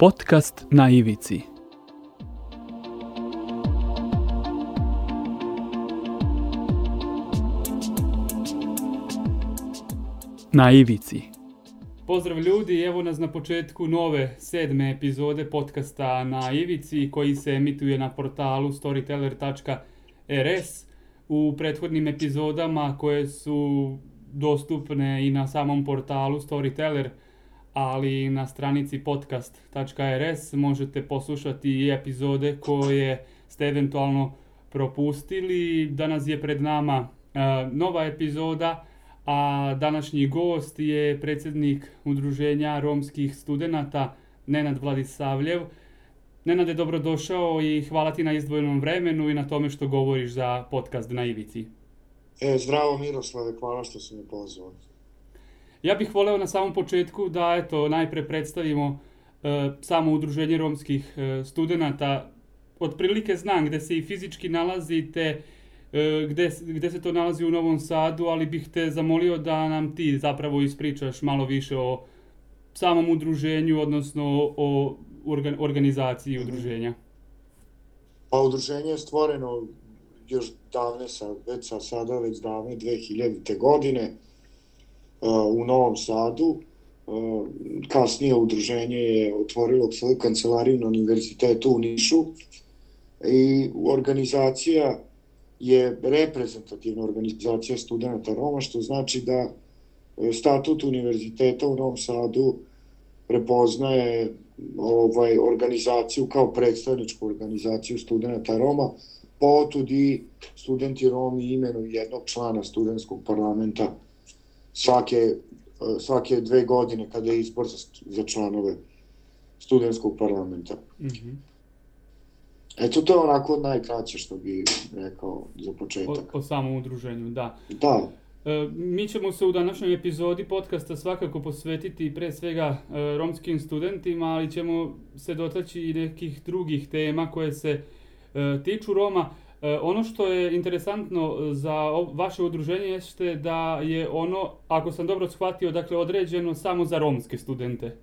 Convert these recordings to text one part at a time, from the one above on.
Podcast na ivici. Na ivici. Pozdrav ljudi, evo nas na početku nove sedme epizode podcasta na Ivici koji se emituje na portalu storyteller.rs. U prethodnim epizodama koje su dostupne i na samom portalu Storyteller, ali na stranici podcast.rs možete poslušati i epizode koje ste eventualno propustili. Danas je pred nama uh, nova epizoda, a današnji gost je predsjednik Udruženja romskih studenata Nenad Vladisavljev. Nenad je dobrodošao i hvala ti na izdvojenom vremenu i na tome što govoriš za podcast na Ivici. E, zdravo Miroslave, hvala što si me pozvao. Ja bih voleo na samom početku da eto najpre predstavimo e, samo udruženje romskih e, studenata. Otprilike znam gde se i fizički nalazite, e, gde, gde se to nalazi u Novom Sadu, ali bih te zamolio da nam ti zapravo ispričaš malo više o samom udruženju, odnosno o organ, organizaciji mhm. udruženja. Pa udruženje je stvoreno još davne, sa, već sa sada, već davne 2000. godine u Novom Sadu. Kasnije udruženje je otvorilo svoju kancelariju na univerzitetu u Nišu. I organizacija je reprezentativna organizacija studenta Roma, što znači da uh, statut univerziteta u Novom Sadu prepoznaje ovaj organizaciju kao predstavničku organizaciju studenta Roma, potud i studenti Romi imenuju jednog člana studentskog parlamenta svake, svake dve godine kada je izbor za, za članove studentskog parlamenta. Mm -hmm. Eto, to je onako najkraće što bi rekao za početak. O, o samom udruženju, da. Da. E, mi ćemo se u današnjoj epizodi podcasta svakako posvetiti pre svega e, romskim studentima, ali ćemo se dotaći i nekih drugih tema koje se e, tiču Roma. E, ono što je interesantno za vaše udruženje jeste da je ono, ako sam dobro shvatio, dakle određeno samo za romske studente.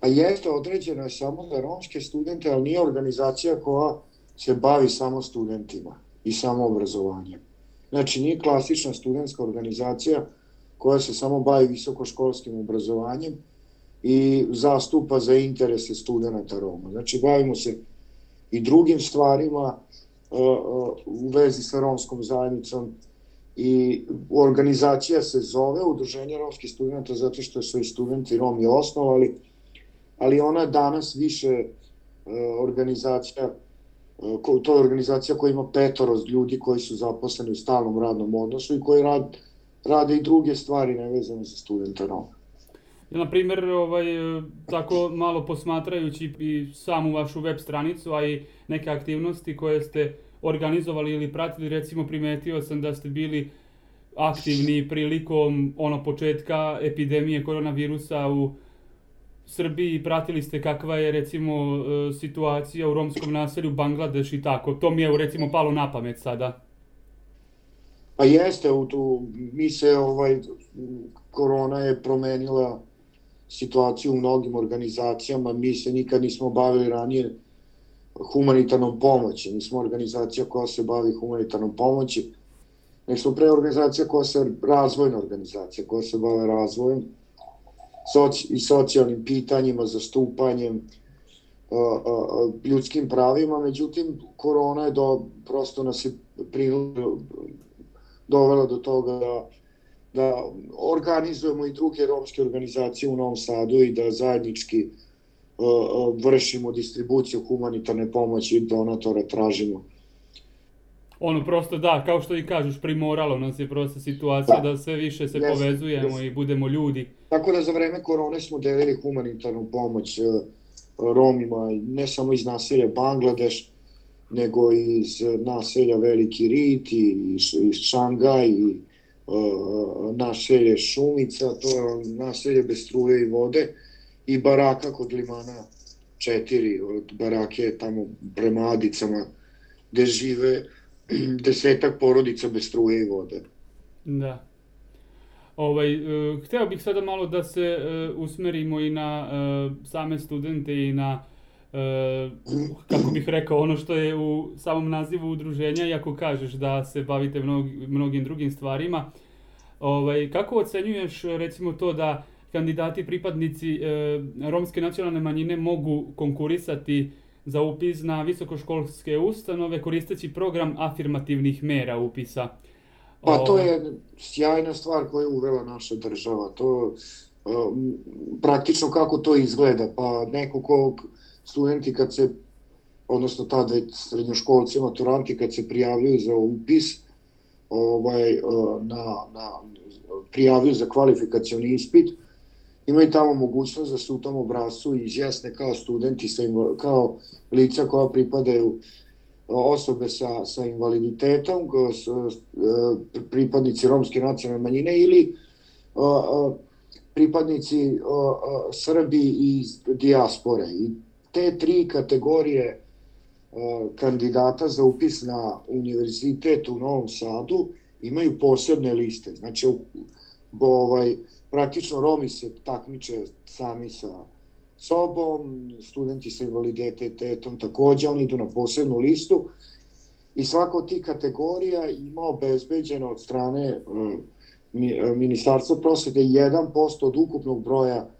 Pa jeste, određeno je samo za romske studente, ali nije organizacija koja se bavi samo studentima i samo obrazovanjem. Znači, nije klasična studentska organizacija koja se samo bavi visokoškolskim obrazovanjem i zastupa za interese studenta Roma. Znači, bavimo se i drugim stvarima u vezi sa romskom zajednicom i organizacija se zove Udruženje romskih studenta zato što su i studenti Romi osnovali, ali ona danas više organizacija to je organizacija koja ima petoro ljudi koji su zaposleni u stalnom radnom odnosu i koji rad, rade i druge stvari nevezane za studenta Roma. Na primjer, ovaj, tako malo posmatrajući i samu vašu web stranicu, a i neke aktivnosti koje ste organizovali ili pratili, recimo primetio sam da ste bili aktivni prilikom ono početka epidemije koronavirusa u Srbiji, pratili ste kakva je recimo e, situacija u romskom naselju Bangladeš i tako. To mi je recimo palo na pamet sada. Pa jeste, u tu, mi se ovaj, korona je promenila situaciju u mnogim organizacijama, mi se nikad nismo bavili ranije humanitarnom pomoći, mi smo organizacija koja se bavi humanitarnom pomoći, nek smo pre organizacija koja se, razvojna organizacija koja se bave razvojem soci, i socijalnim pitanjima, zastupanjem, ljudskim pravima, međutim, korona je do, prosto nas je dovela do toga da da organizujemo i druge romske organizacije u Novom Sadu i da zajednički uh, uh, vršimo distribuciju humanitarne pomoći i donatora tražimo. Ono prosto da, kao što i kažeš, primoralo nas je prosto situacija da, da sve više se yes, povezujemo yes. i budemo ljudi. Tako da za vreme korone smo delili humanitarnu pomoć uh, Romima, ne samo iz naselja Bangladeš, nego iz naselja Veliki Rit i iz Šangaj i naselje Šumica, to je naselje bez struje i vode i baraka kod limana četiri, od barake tamo prema Adicama, gde žive desetak porodica bez struje i vode. Da. Ovaj, uh, hteo bih sada malo da se uh, usmerimo i na same studente i na uh, kako bih rekao, ono što je u samom nazivu udruženja, iako kažeš da se bavite mnog, mnogim drugim stvarima. Ovaj, kako ocenjuješ recimo to da kandidati pripadnici e, romske nacionalne manjine mogu konkurisati za upis na visokoškolske ustanove koristeći program afirmativnih mera upisa? Pa to je sjajna stvar koju je uvela naša država. To um, praktično kako to izgleda. Pa neko ko studenti kad se odnosno tada srednjoškolci, maturanti kad se prijavljuju za upis ovaj, na, na, prijavljuju za kvalifikacioni ispit, imaju tamo mogućnost da se u tom obrazcu izjasne kao studenti, sa, kao lica koja pripadaju osobe sa, sa invaliditetom, pripadnici romske nacionalne manjine ili pripadnici Srbi iz dijaspore. I te tri kategorije kandidata za upis na univerzitet u Novom Sadu imaju posebne liste. Znači, ovaj, praktično Romi se takmiče sami sa sobom, studenti sa invaliditetom takođe, oni idu na posebnu listu i svaka od tih kategorija ima obezbeđeno od strane e, e, Ministarstva prosvete 1% od ukupnog broja e,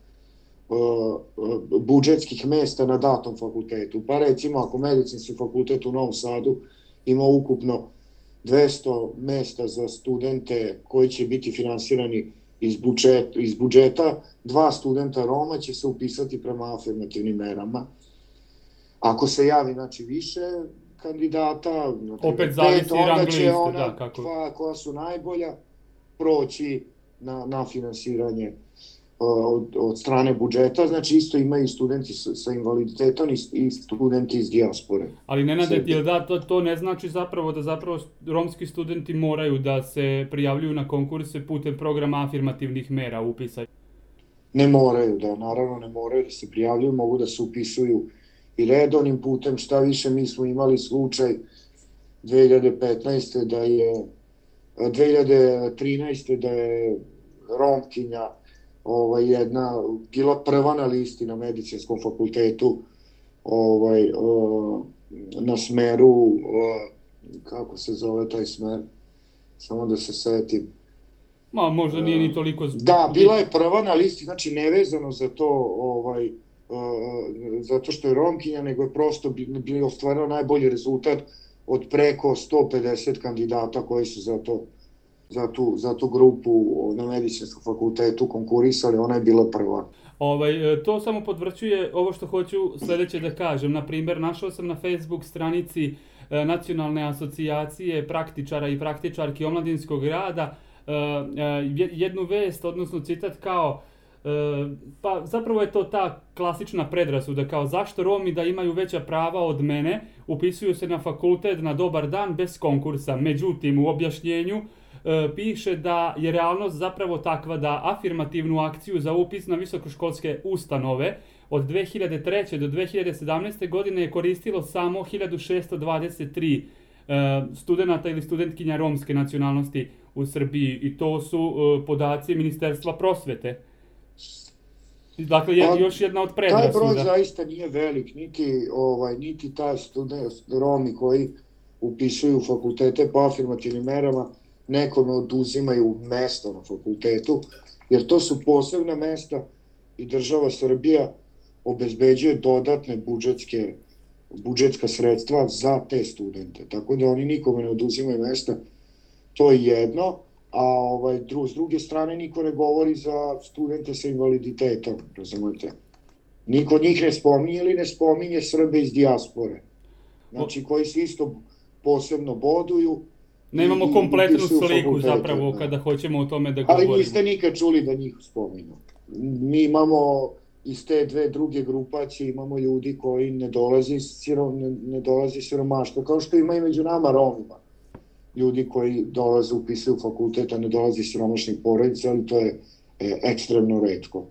budžetskih mesta na datom fakultetu. Pa recimo ako medicinski fakultet u Novom Sadu ima ukupno 200 mesta za studente koji će biti finansirani iz budžeta, iz budžeta dva studenta Roma će se upisati prema afirmativnim merama. Ako se javi znači više kandidata, opet zavisi rang liste, ona, da, kako... Dva koja su najbolja proći na, na finansiranje od, od strane budžeta, znači isto imaju i studenti sa, sa invaliditetom i, i studenti iz dijaspore. Ali Nenade, jel da, to, to ne znači zapravo da zapravo romski studenti moraju da se prijavljuju na konkurse putem programa afirmativnih mera upisa? Ne moraju, da, naravno ne moraju da se prijavljuju, mogu da se upisuju i redovnim putem, šta više mi smo imali slučaj 2015. da je 2013. da je Romkinja ovaj, jedna, bila prva na listi na medicinskom fakultetu ovaj, o, na smeru, o, kako se zove taj smer, samo da se setim. Ma, možda nije ni toliko... Da, bila je prva na listi, znači nevezano za to, ovaj, zato što je Romkinja, nego je prosto bio ostvarao najbolji rezultat od preko 150 kandidata koji su za to za tu, za tu grupu na medicinskom fakultetu konkurisali, ona je bila prva. Ovaj, e, to samo podvrćuje ovo što hoću sledeće da kažem. Na primer, našao sam na Facebook stranici e, Nacionalne asocijacije praktičara i praktičarki omladinskog rada e, jednu vest, odnosno citat kao pa zapravo je to ta klasična predrasuda kao zašto Romi da imaju veća prava od mene upisuju se na fakultet na dobar dan bez konkursa. Međutim, u objašnjenju piše da je realnost zapravo takva da afirmativnu akciju za upis na visokoškolske ustanove od 2003. do 2017. godine je koristilo samo 1623 e, studenta ili studentkinja romske nacionalnosti u Srbiji i to su e, podaci Ministarstva prosvete. Dakle, je, pa, još jedna od predrasuda. Taj broj zaista nije velik, niti, ovaj, niti ta student, Romi koji upisuju fakultete po afirmativnim merama, nekome oduzimaju mesto na fakultetu, jer to su posebna mesta i država Srbija obezbeđuje dodatne budžetske budžetska sredstva za te studente. Tako da oni nikome ne oduzimaju mesta. To je jedno, a ovaj, dru, s druge strane niko ne govori za studente sa invaliditetom, razumete? Niko od njih ne spominje ili ne spominje Srbe iz dijaspore. Znači, koji se isto posebno boduju, Nemamo kompletnu sliku zapravo da. kada hoćemo o tome da govorimo. Ali niste nikad čuli da njih spominu. Mi imamo iz te dve druge grupacije imamo ljudi koji ne dolazi sirom, ne, ne dolazi siromaštvo, kao što ima i među nama Romima. Ljudi koji dolaze, upisuju fakultet, a ne dolazi siromašnih porodica, ali to je e, ekstremno redko.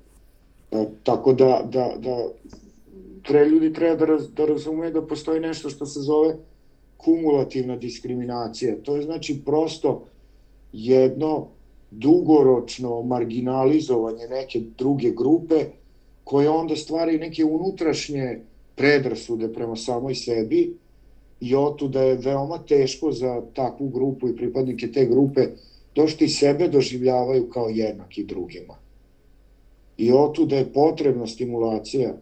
E, tako da, da, da tre, ljudi treba da, raz, da razume da postoji nešto što se zove kumulativna diskriminacija. To je znači prosto jedno dugoročno marginalizovanje neke druge grupe koje onda stvari neke unutrašnje predrasude prema samoj sebi i da je veoma teško za takvu grupu i pripadnike te grupe došli sebe doživljavaju kao jednaki drugima. I da je potrebna stimulacija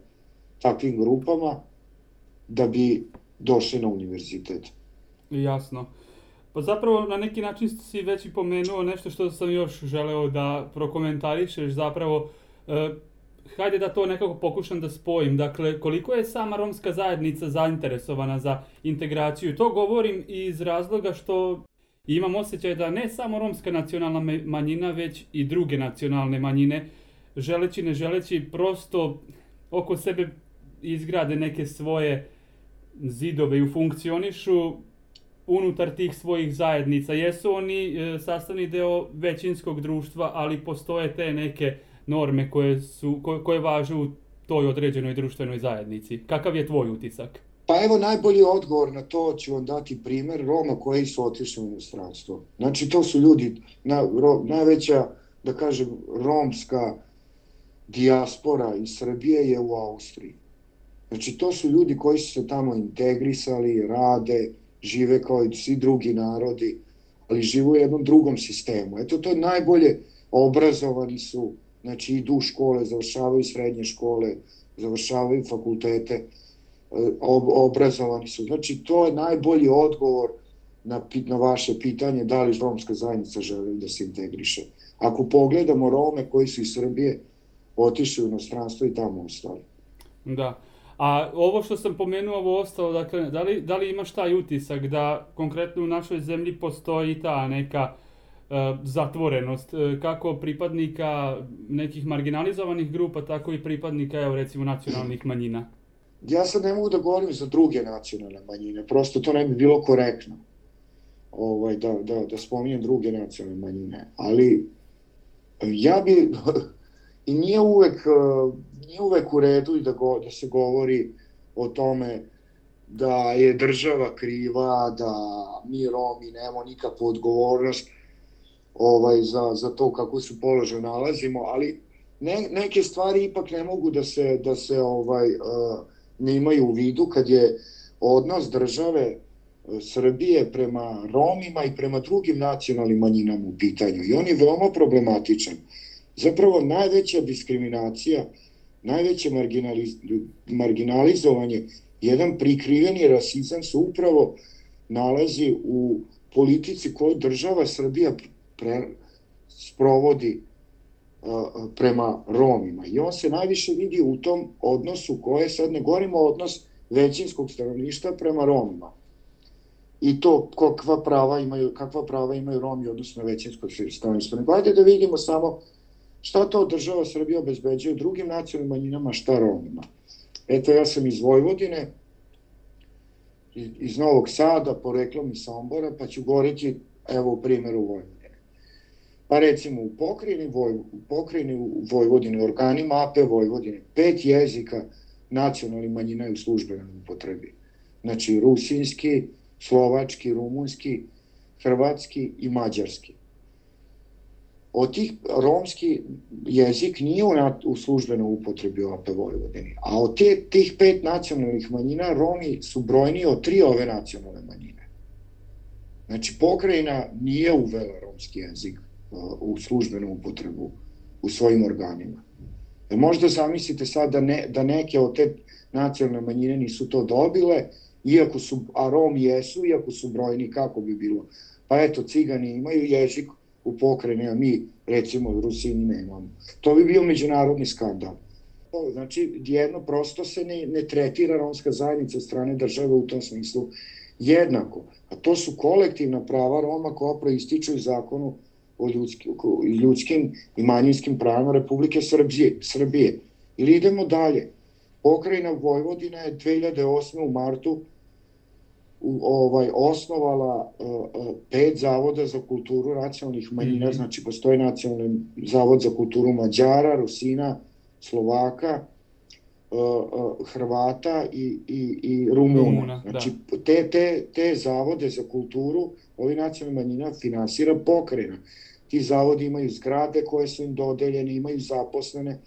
takvim grupama da bi došli na univerzitet. Jasno. Pa zapravo na neki način si već i pomenuo nešto što sam još želeo da prokomentarišeš, zapravo e, hajde da to nekako pokušam da spojim. Dakle, koliko je sama romska zajednica zainteresovana za integraciju? To govorim iz razloga što imam osjećaj da ne samo romska nacionalna manjina, već i druge nacionalne manjine, želeći ne želeći, prosto oko sebe izgrade neke svoje zidove i funkcionišu unutar tih svojih zajednica. Jesu oni e, sastavni deo većinskog društva, ali postoje te neke norme koje, su, koje, koje važu u toj određenoj društvenoj zajednici. Kakav je tvoj utisak? Pa evo najbolji odgovor na to ću vam dati primer Roma koji su otišli u inostranstvo. Znači to su ljudi, na, ro, najveća, da kažem, romska dijaspora iz Srbije je u Austriji. Znači to su ljudi koji su se tamo integrisali, rade, žive kao i svi drugi narodi, ali žive u jednom drugom sistemu. Eto to je najbolje obrazovani su znači idu u škole, završavaju srednje škole, završavaju fakultete, e, ob, obrazovani su. Znači, to je najbolji odgovor na, na vaše pitanje da li romska zajednica želi da se integriše. Ako pogledamo Rome koji su iz Srbije otišli u inostranstvo i tamo ostali. Da. A ovo što sam pomenuo, ovo ostalo, dakle, da li, da li imaš taj utisak da konkretno u našoj zemlji postoji ta neka E, zatvorenost e, kako pripadnika nekih marginalizovanih grupa, tako i pripadnika, evo recimo, nacionalnih manjina? Ja sad ne mogu da govorim za druge nacionalne manjine, prosto to ne bi bilo korektno ovaj, da, da, da spominjem druge nacionalne manjine, ali ja bi, i nije uvek, nije uvek u redu da, go, da se govori o tome da je država kriva, da mi Romi nemamo nikakvu odgovornost, ovaj, za, za to kako se položaj nalazimo, ali ne, neke stvari ipak ne mogu da se, da se ovaj, uh, ne imaju u vidu kad je odnos države Srbije prema Romima i prema drugim nacionalnim manjinama u pitanju. I on je veoma problematičan. Zapravo najveća diskriminacija, najveće marginaliz, marginalizovanje, jedan prikriveni rasizam se upravo nalazi u politici koju država Srbija pre, sprovodi uh, prema Romima. I on se najviše vidi u tom odnosu koje sad ne govorimo odnos većinskog stanovništva prema Romima. I to kakva prava imaju, kakva prava imaju Romi odnosno većinskog stanovništva. Nego ajde da vidimo samo šta to država Srbija obezbeđuje drugim nacionalnim manjinama, šta Romima. Eto, ja sam iz Vojvodine, iz Novog Sada, poreklom iz Sombora, pa ću govoriti, evo, u primjeru Vojvodine. Pa recimo u pokrajini, Voj, u pokrajini u Vojvodine, organima AP Vojvodine, pet jezika nacionalnih manjina je u službenoj upotrebi. Znači rusinski, slovački, rumunski, hrvatski i mađarski. Od tih romski jezik nije u, u službenoj upotrebi u AP Vojvodini, a od te, tih pet nacionalnih manjina Romi su brojni od tri ove nacionalne manjine. Znači pokrajina nije uvela romski jezik u službenu upotrebu u svojim organima. E možda zamislite sad da, ne, da neke od te nacionalne manjine nisu to dobile, iako su, a Romi jesu, iako su brojni, kako bi bilo? Pa eto, cigani imaju jezik u pokrajini, a mi, recimo, Rusini nemamo. To bi bio međunarodni skandal. Znači, jedno prosto se ne, ne tretira romska zajednica od strane države u tom smislu jednako. A to su kolektivna prava Roma koja proističu iz zakonu o ljudski, ljudskim i manjinskim pravima Republike Srbije. Srbije. Ili idemo dalje. Pokrajina Vojvodina je 2008. u martu u, ovaj osnovala uh, pet zavoda za kulturu nacionalnih manjina, mm -hmm. znači postoji nacionalni zavod za kulturu Mađara, Rusina, Slovaka, uh, Hrvata i, i, i Rumuna. Rumuna da. znači, da. te, te, te zavode za kulturu ovi nacionalna manjina finansira pokrajina. ti zavodi imaju zgrade koje su im dodeljene, imaju zaposlene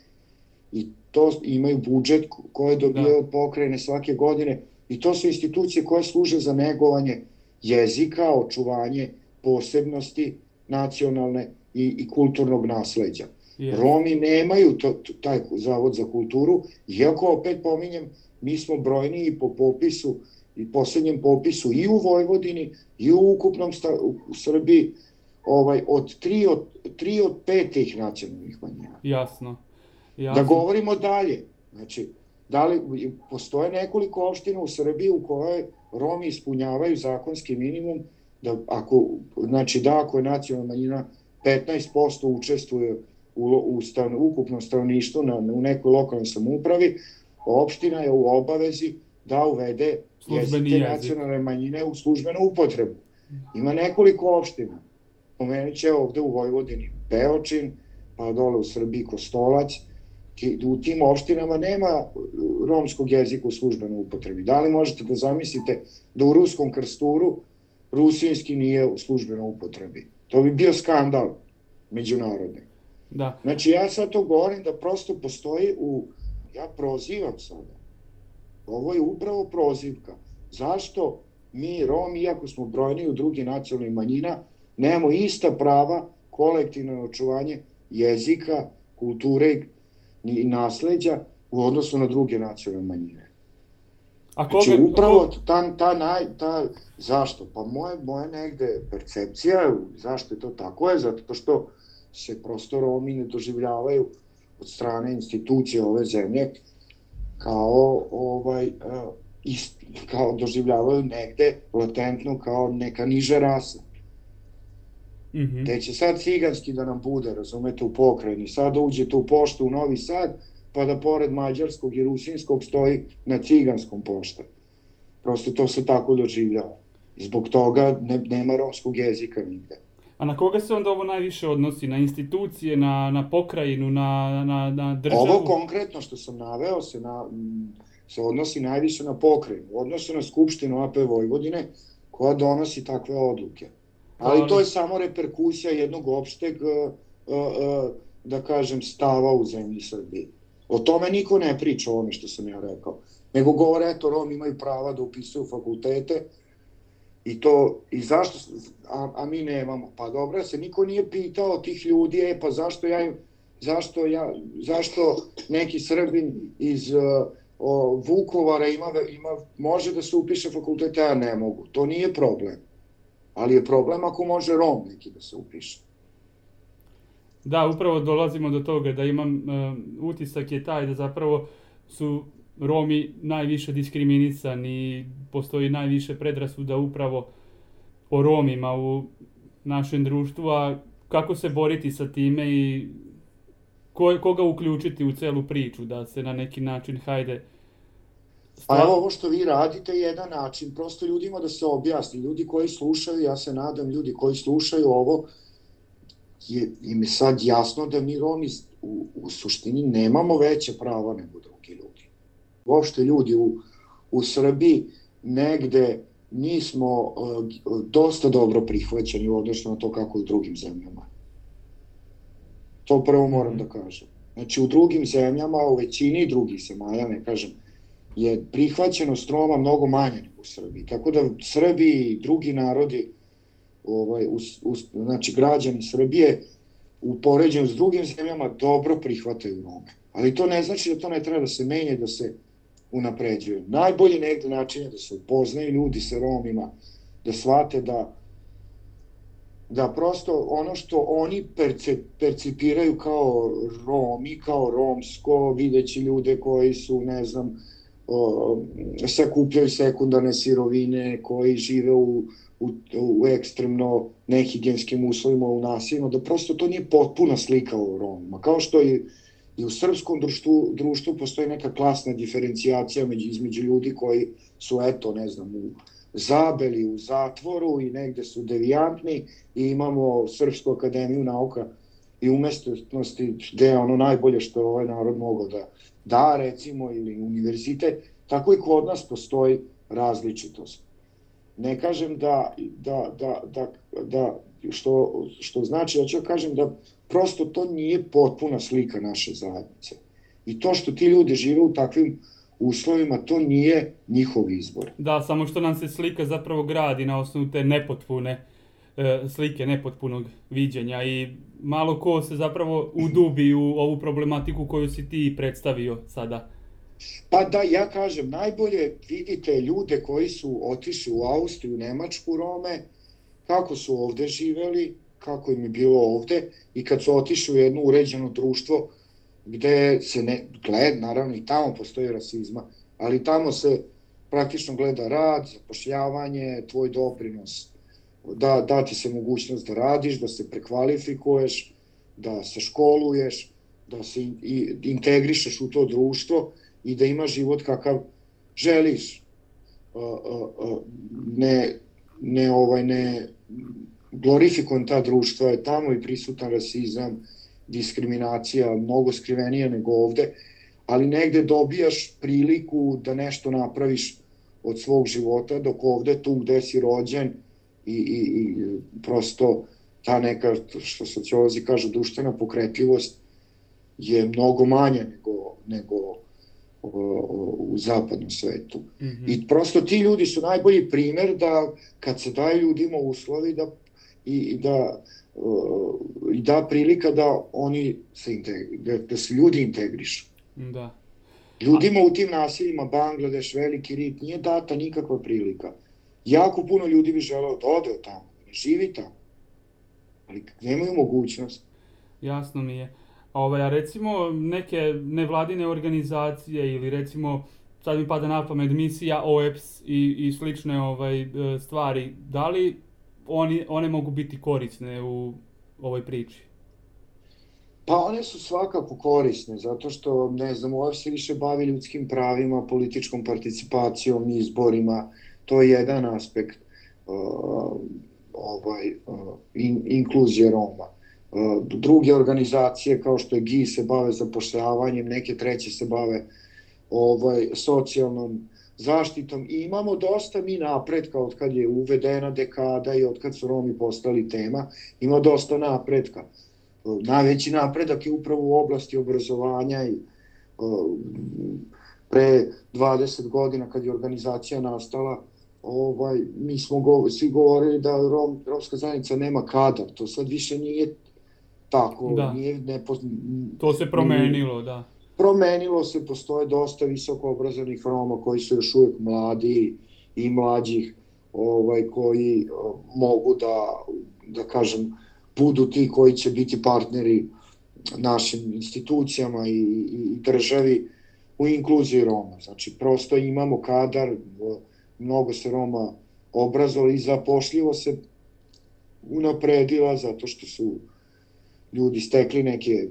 i to imaju budžet koje dobijaju da. od pokrajine svake godine i to su institucije koje služe za negovanje jezika, očuvanje posebnosti nacionalne i, i kulturnog nasleđa. Yes. Romi nemaju to, taj zavod za kulturu, iako opet pominjem, mi smo brojniji po popisu i poslednjem popisu i u Vojvodini i u ukupnom sta, u Srbiji ovaj, od tri od, tri od pet tih nacionalnih manjina. Jasno. Jasno. Da govorimo dalje. Znači, da li, postoje nekoliko opština u Srbiji u kojoj Romi ispunjavaju zakonski minimum da ako, znači da ako je nacionalna manjina 15% učestvuje u, u stan, ukupnom stanovništvu na, u nekoj lokalnoj samoupravi, opština je u obavezi da uvede jezike nacionalne manjine u službenu upotrebu. Ima nekoliko opština. Pomenut će ovde u Vojvodini Beočin, pa dole u Srbiji Kostolac. U tim opštinama nema romskog jezika u službenoj upotrebi. Da li možete da zamislite da u Ruskom krsturu rusinski nije u službenoj upotrebi? To bi bio skandal međunarodni. Da. Znači ja sad to govorim da prosto postoji u, ja prozivam sada, ovo je upravo prozivka. Zašto mi Romi, iako smo brojni u drugi nacionalnih manjina, nemamo ista prava kolektivno očuvanje jezika, kulture i nasleđa u odnosu na druge nacionalne manjine. A znači, koga, znači, upravo ta, ta, naj, ta, zašto? Pa moje, moje negde percepcija, zašto je to tako je, zato što se prosto Romi ne doživljavaju od strane institucije ove zemlje kao ovaj ist, kao doživljavaju negde latentno kao neka niža rasa. Mm -hmm. Te će sad ciganski da nam bude, razumete, u pokrajini. Sad uđete u poštu u Novi Sad, pa da pored mađarskog i rusinskog stoji na ciganskom pošta. Prosto to se tako doživljava. Zbog toga ne, nema romskog jezika nigde. A na koga se onda ovo najviše odnosi? Na institucije, na, na pokrajinu, na, na, na državu? Ovo konkretno što sam naveo se, na, se odnosi najviše na pokrajinu. Odnosi na Skupštinu AP Vojvodine koja donosi takve odluke. Ali to je samo reperkusija jednog opšteg, uh, uh, da kažem, stava u zemlji Srbije. O tome niko ne priča, ono što sam ja rekao. Nego govore, eto, Romi imaju prava da upisuju fakultete, I to, i zašto, a, a mi nemamo. Pa dobro, se niko nije pitao tih ljudi, e, pa zašto ja, zašto ja, zašto neki Srbin iz o, Vukovara ima, ima, može da se upiše fakultete, a ne mogu. To nije problem. Ali je problem ako može Rom neki da se upiše. Da, upravo dolazimo do toga da imam uh, utisak je taj da zapravo su Romi najviše diskriminisani, postoji najviše predrasuda upravo o Romima u našem društvu, a kako se boriti sa time i ko, koga uključiti u celu priču, da se na neki način, hajde, Pa evo ovo što vi radite je jedan način, prosto ljudima da se objasni, ljudi koji slušaju, ja se nadam, ljudi koji slušaju ovo, je im je sad jasno da mi Romi u, u suštini nemamo veće prava nego drugi ljudi uopšte ljudi u, u Srbiji negde nismo uh, dosta dobro prihvaćeni u odnosu na to kako je u drugim zemljama. To prvo moram da kažem. Znači u drugim zemljama, u većini drugih zemalja, ne kažem, je prihvaćeno stroma mnogo manje nego u Srbiji. Tako da Srbi i drugi narodi, ovaj, u, u, znači građani Srbije, u poređenju s drugim zemljama dobro prihvataju Rome. Ali to ne znači da to ne treba da se menje, da se unapređuju. Najbolji negde način je da se upoznaju ljudi sa Romima, da shvate da da prosto ono što oni perce, percipiraju kao Romi, kao romsko, videći ljude koji su, ne znam, sakupljaju sekundarne sirovine, koji žive u, u, u ekstremno nehigijenskim uslovima u nasilima, da prosto to nije potpuna slika o Romima. Kao što je I u srpskom društvu, društvu postoji neka klasna diferencijacija među, između ljudi koji su, eto, ne znam, u zabeli, u zatvoru i negde su devijantni i imamo Srpsku akademiju nauka i umestnosti gde je ono najbolje što je ovaj narod mogao da da, recimo, ili univerzitet, tako i kod nas postoji različitost. Ne kažem da, da, da, da, da što, što znači, ja ću kažem da prosto to nije potpuna slika naše zajednice. I to što ti ljudi žive u takvim uslovima, to nije njihov izbor. Da, samo što nam se slika zapravo gradi na osnovu te nepotpune slike, nepotpunog viđenja i malo ko se zapravo udubi u ovu problematiku koju si ti predstavio sada. Pa da, ja kažem, najbolje vidite ljude koji su otišli u Austriju, Nemačku, Rome, kako su ovde živeli, kako im je bilo ovde i kad su otišli u jedno uređeno društvo gde se ne gled, naravno i tamo postoji rasizma, ali tamo se praktično gleda rad, zapošljavanje, tvoj doprinos, da, da ti se mogućnost da radiš, da se prekvalifikuješ, da se školuješ, da se integrišeš u to društvo i da imaš život kakav želiš. Ne, ne, ovaj, ne glorifikujem ta društva, je tamo i prisutan rasizam, diskriminacija, mnogo skrivenija nego ovde, ali negde dobijaš priliku da nešto napraviš od svog života, dok ovde tu gde si rođen i, i, i prosto ta neka, što sociolozi kažu, društvena pokretljivost je mnogo manja nego, nego u zapadnom svetu. Mm -hmm. I prosto ti ljudi su najbolji primer da kad se daje ljudima uslovi da i, i da i da prilika da oni se integri, da, da se ljudi integrišu. Da. Ljudima u tim naseljima, Bangladeš, Veliki Rit, nije data nikakva prilika. Jako puno ljudi bi želeo da ode od tamo, da živi tamo, ali nemaju mogućnost. Jasno mi je. Ovaj, a recimo neke nevladine organizacije ili recimo sad mi pada na pamet misija OEPS i, i slične ovaj, e, stvari, da li oni, one mogu biti korisne u ovoj priči? Pa one su svakako korisne, zato što, ne znam, ovo se više bavi ljudskim pravima, političkom participacijom, izborima, to je jedan aspekt uh, ovaj, uh, in, inkluzije Roma. Uh, druge organizacije kao što je GI se bave zapošljavanjem, neke treće se bave ovaj, socijalnom zaštitom i imamo dosta mi napretka od kad je uvedena dekada i od kad su Romi postali tema, ima dosta napretka. Najveći napredak je upravo u oblasti obrazovanja i pre 20 godina kad je organizacija nastala, ovaj, mi smo go, svi govorili da Rom, romska zajednica nema kadar, to sad više nije tako, da. nije nepo, To se promenilo, da promenilo se, postoje dosta visoko obrazovnih Roma koji su još uvijek mladi i mlađih ovaj, koji mogu da, da kažem, budu ti koji će biti partneri našim institucijama i, i državi u inkluziji Roma. Znači, prosto imamo kadar, mnogo se Roma obrazovali i zapošljivo se unapredila zato što su ljudi stekli neke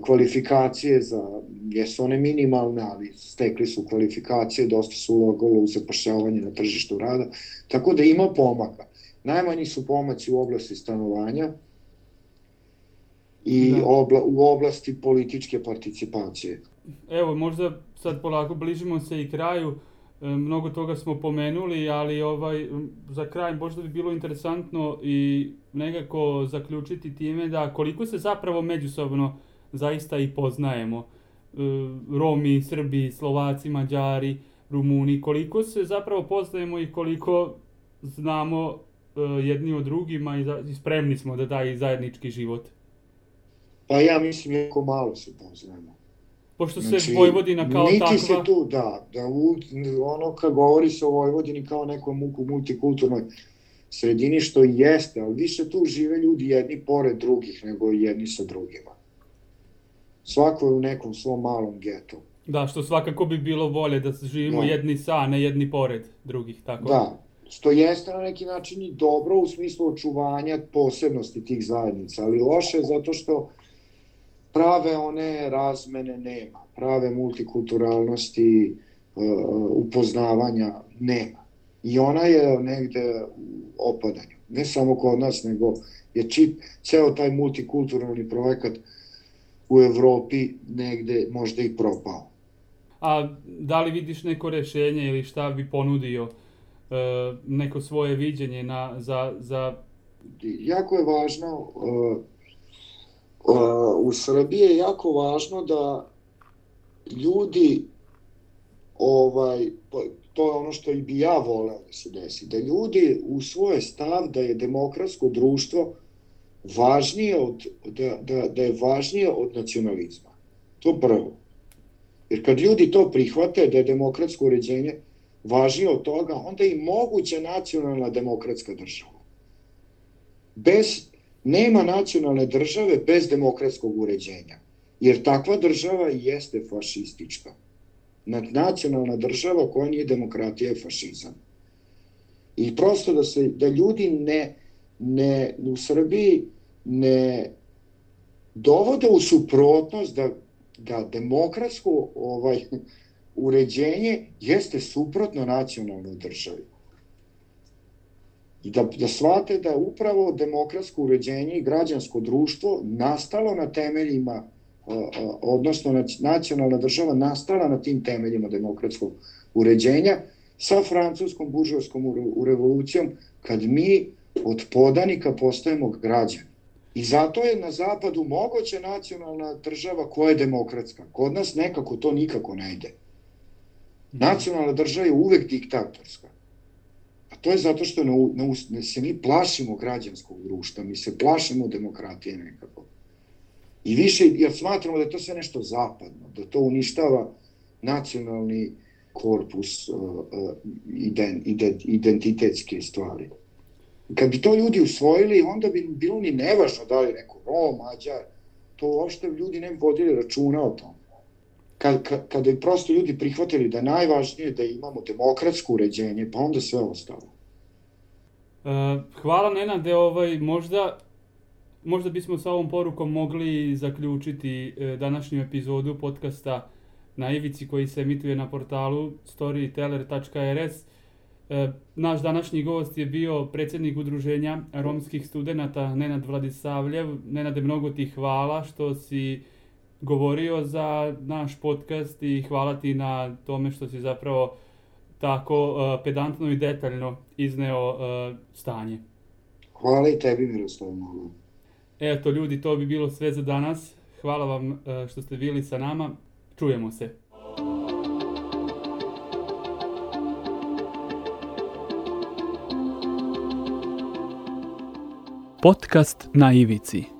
kvalifikacije za, jesu one minimalne, ali stekli su kvalifikacije, dosta su ulagalo u zapošljavanje na tržištu rada, tako da ima pomaka. Najmanji su pomaci u oblasti stanovanja i da. obla, u oblasti političke participacije. Evo, možda sad polako bližimo se i kraju, e, mnogo toga smo pomenuli, ali ovaj za kraj možda bi bilo interesantno i nekako zaključiti time da koliko se zapravo međusobno zaista i poznajemo. E, Romi, Srbi, Slovaci, Mađari, Rumuni, koliko se zapravo poznajemo i koliko znamo e, jedni od drugima i spremni smo da daj zajednički život. Pa ja mislim jako malo se poznajemo. Pošto znači, se Vojvodina kao niti takva... se tu, da, da u, ono kad govori se o Vojvodini kao nekom muku multikulturnoj sredini, što jeste, ali više tu žive ljudi jedni pored drugih nego jedni sa drugima svako je u nekom svom malom getu. Da, što svakako bi bilo bolje da živimo da. jedni sa, ne jedni pored drugih, tako? Da, što jeste na neki način i dobro u smislu očuvanja posebnosti tih zajednica, ali loše je zato što prave one razmene nema, prave multikulturalnosti, uh, upoznavanja nema. I ona je negde u opadanju. Ne samo kod nas, nego je čip, ceo taj multikulturalni projekat u Evropi negde možda i propao. A da li vidiš neko rešenje ili šta bi ponudio e, neko svoje viđenje na, za, za jako je važno, uh, u Srbiji je jako važno da ljudi, ovaj, to je ono što i bi ja voleo da se desi, da ljudi u svoj stav da je demokratsko društvo važnije od, da, da, da je važnije od nacionalizma. To prvo. Jer kad ljudi to prihvate da je demokratsko uređenje važnije od toga, onda i moguća nacionalna demokratska država. Bez, nema nacionalne države bez demokratskog uređenja, jer takva država jeste fašistička. Nacionalna država koja nije demokratija je fašizam. I prosto da se da ljudi ne, ne u Srbiji ne dovode u suprotnost da, da demokratsko ovaj, uređenje jeste suprotno nacionalnoj državi. I da, da shvate da upravo demokratsko uređenje i građansko društvo nastalo na temeljima, odnosno nacionalna država nastala na tim temeljima demokratskog uređenja sa francuskom buržovskom revolucijom, kad mi od podanika postajemo građani. I zato je na zapadu moguća nacionalna država koja je demokratska. Kod nas nekako to nikako ne ide. Nacionalna država je uvek diktatorska. A to je zato što ne, ne, ne se mi plašimo građanskog društva, mi se plašimo demokratije nekako. I više, jer smatramo da je to sve nešto zapadno, da to uništava nacionalni korpus uh, uh, ident, ident, identitetske stvari. Kad bi to ljudi usvojili, onda bi bilo ni nevažno da li neko Rom, Mađar, to uopšte ljudi ne bi vodili računa o tom. Kad, kad, kada bi prosto ljudi prihvatili da je najvažnije da imamo demokratsko uređenje, pa onda sve ostalo. Uh, hvala Nenade, ovaj, možda, možda bismo sa ovom porukom mogli zaključiti uh, današnju epizodu podcasta na Ivici koji se emituje na portalu storyteller.rs. E, naš današnji gost je bio predsjednik udruženja romskih studenta Nenad Vladisavljev. Nenade, mnogo ti hvala što si govorio za naš podcast i hvala ti na tome što si zapravo tako uh, pedantno i detaljno izneo uh, stanje. Hvala i tebi, Miroslav. Eto, ljudi, to bi bilo sve za danas. Hvala vam uh, što ste bili sa nama. Čujemo se. Podcast na ivici.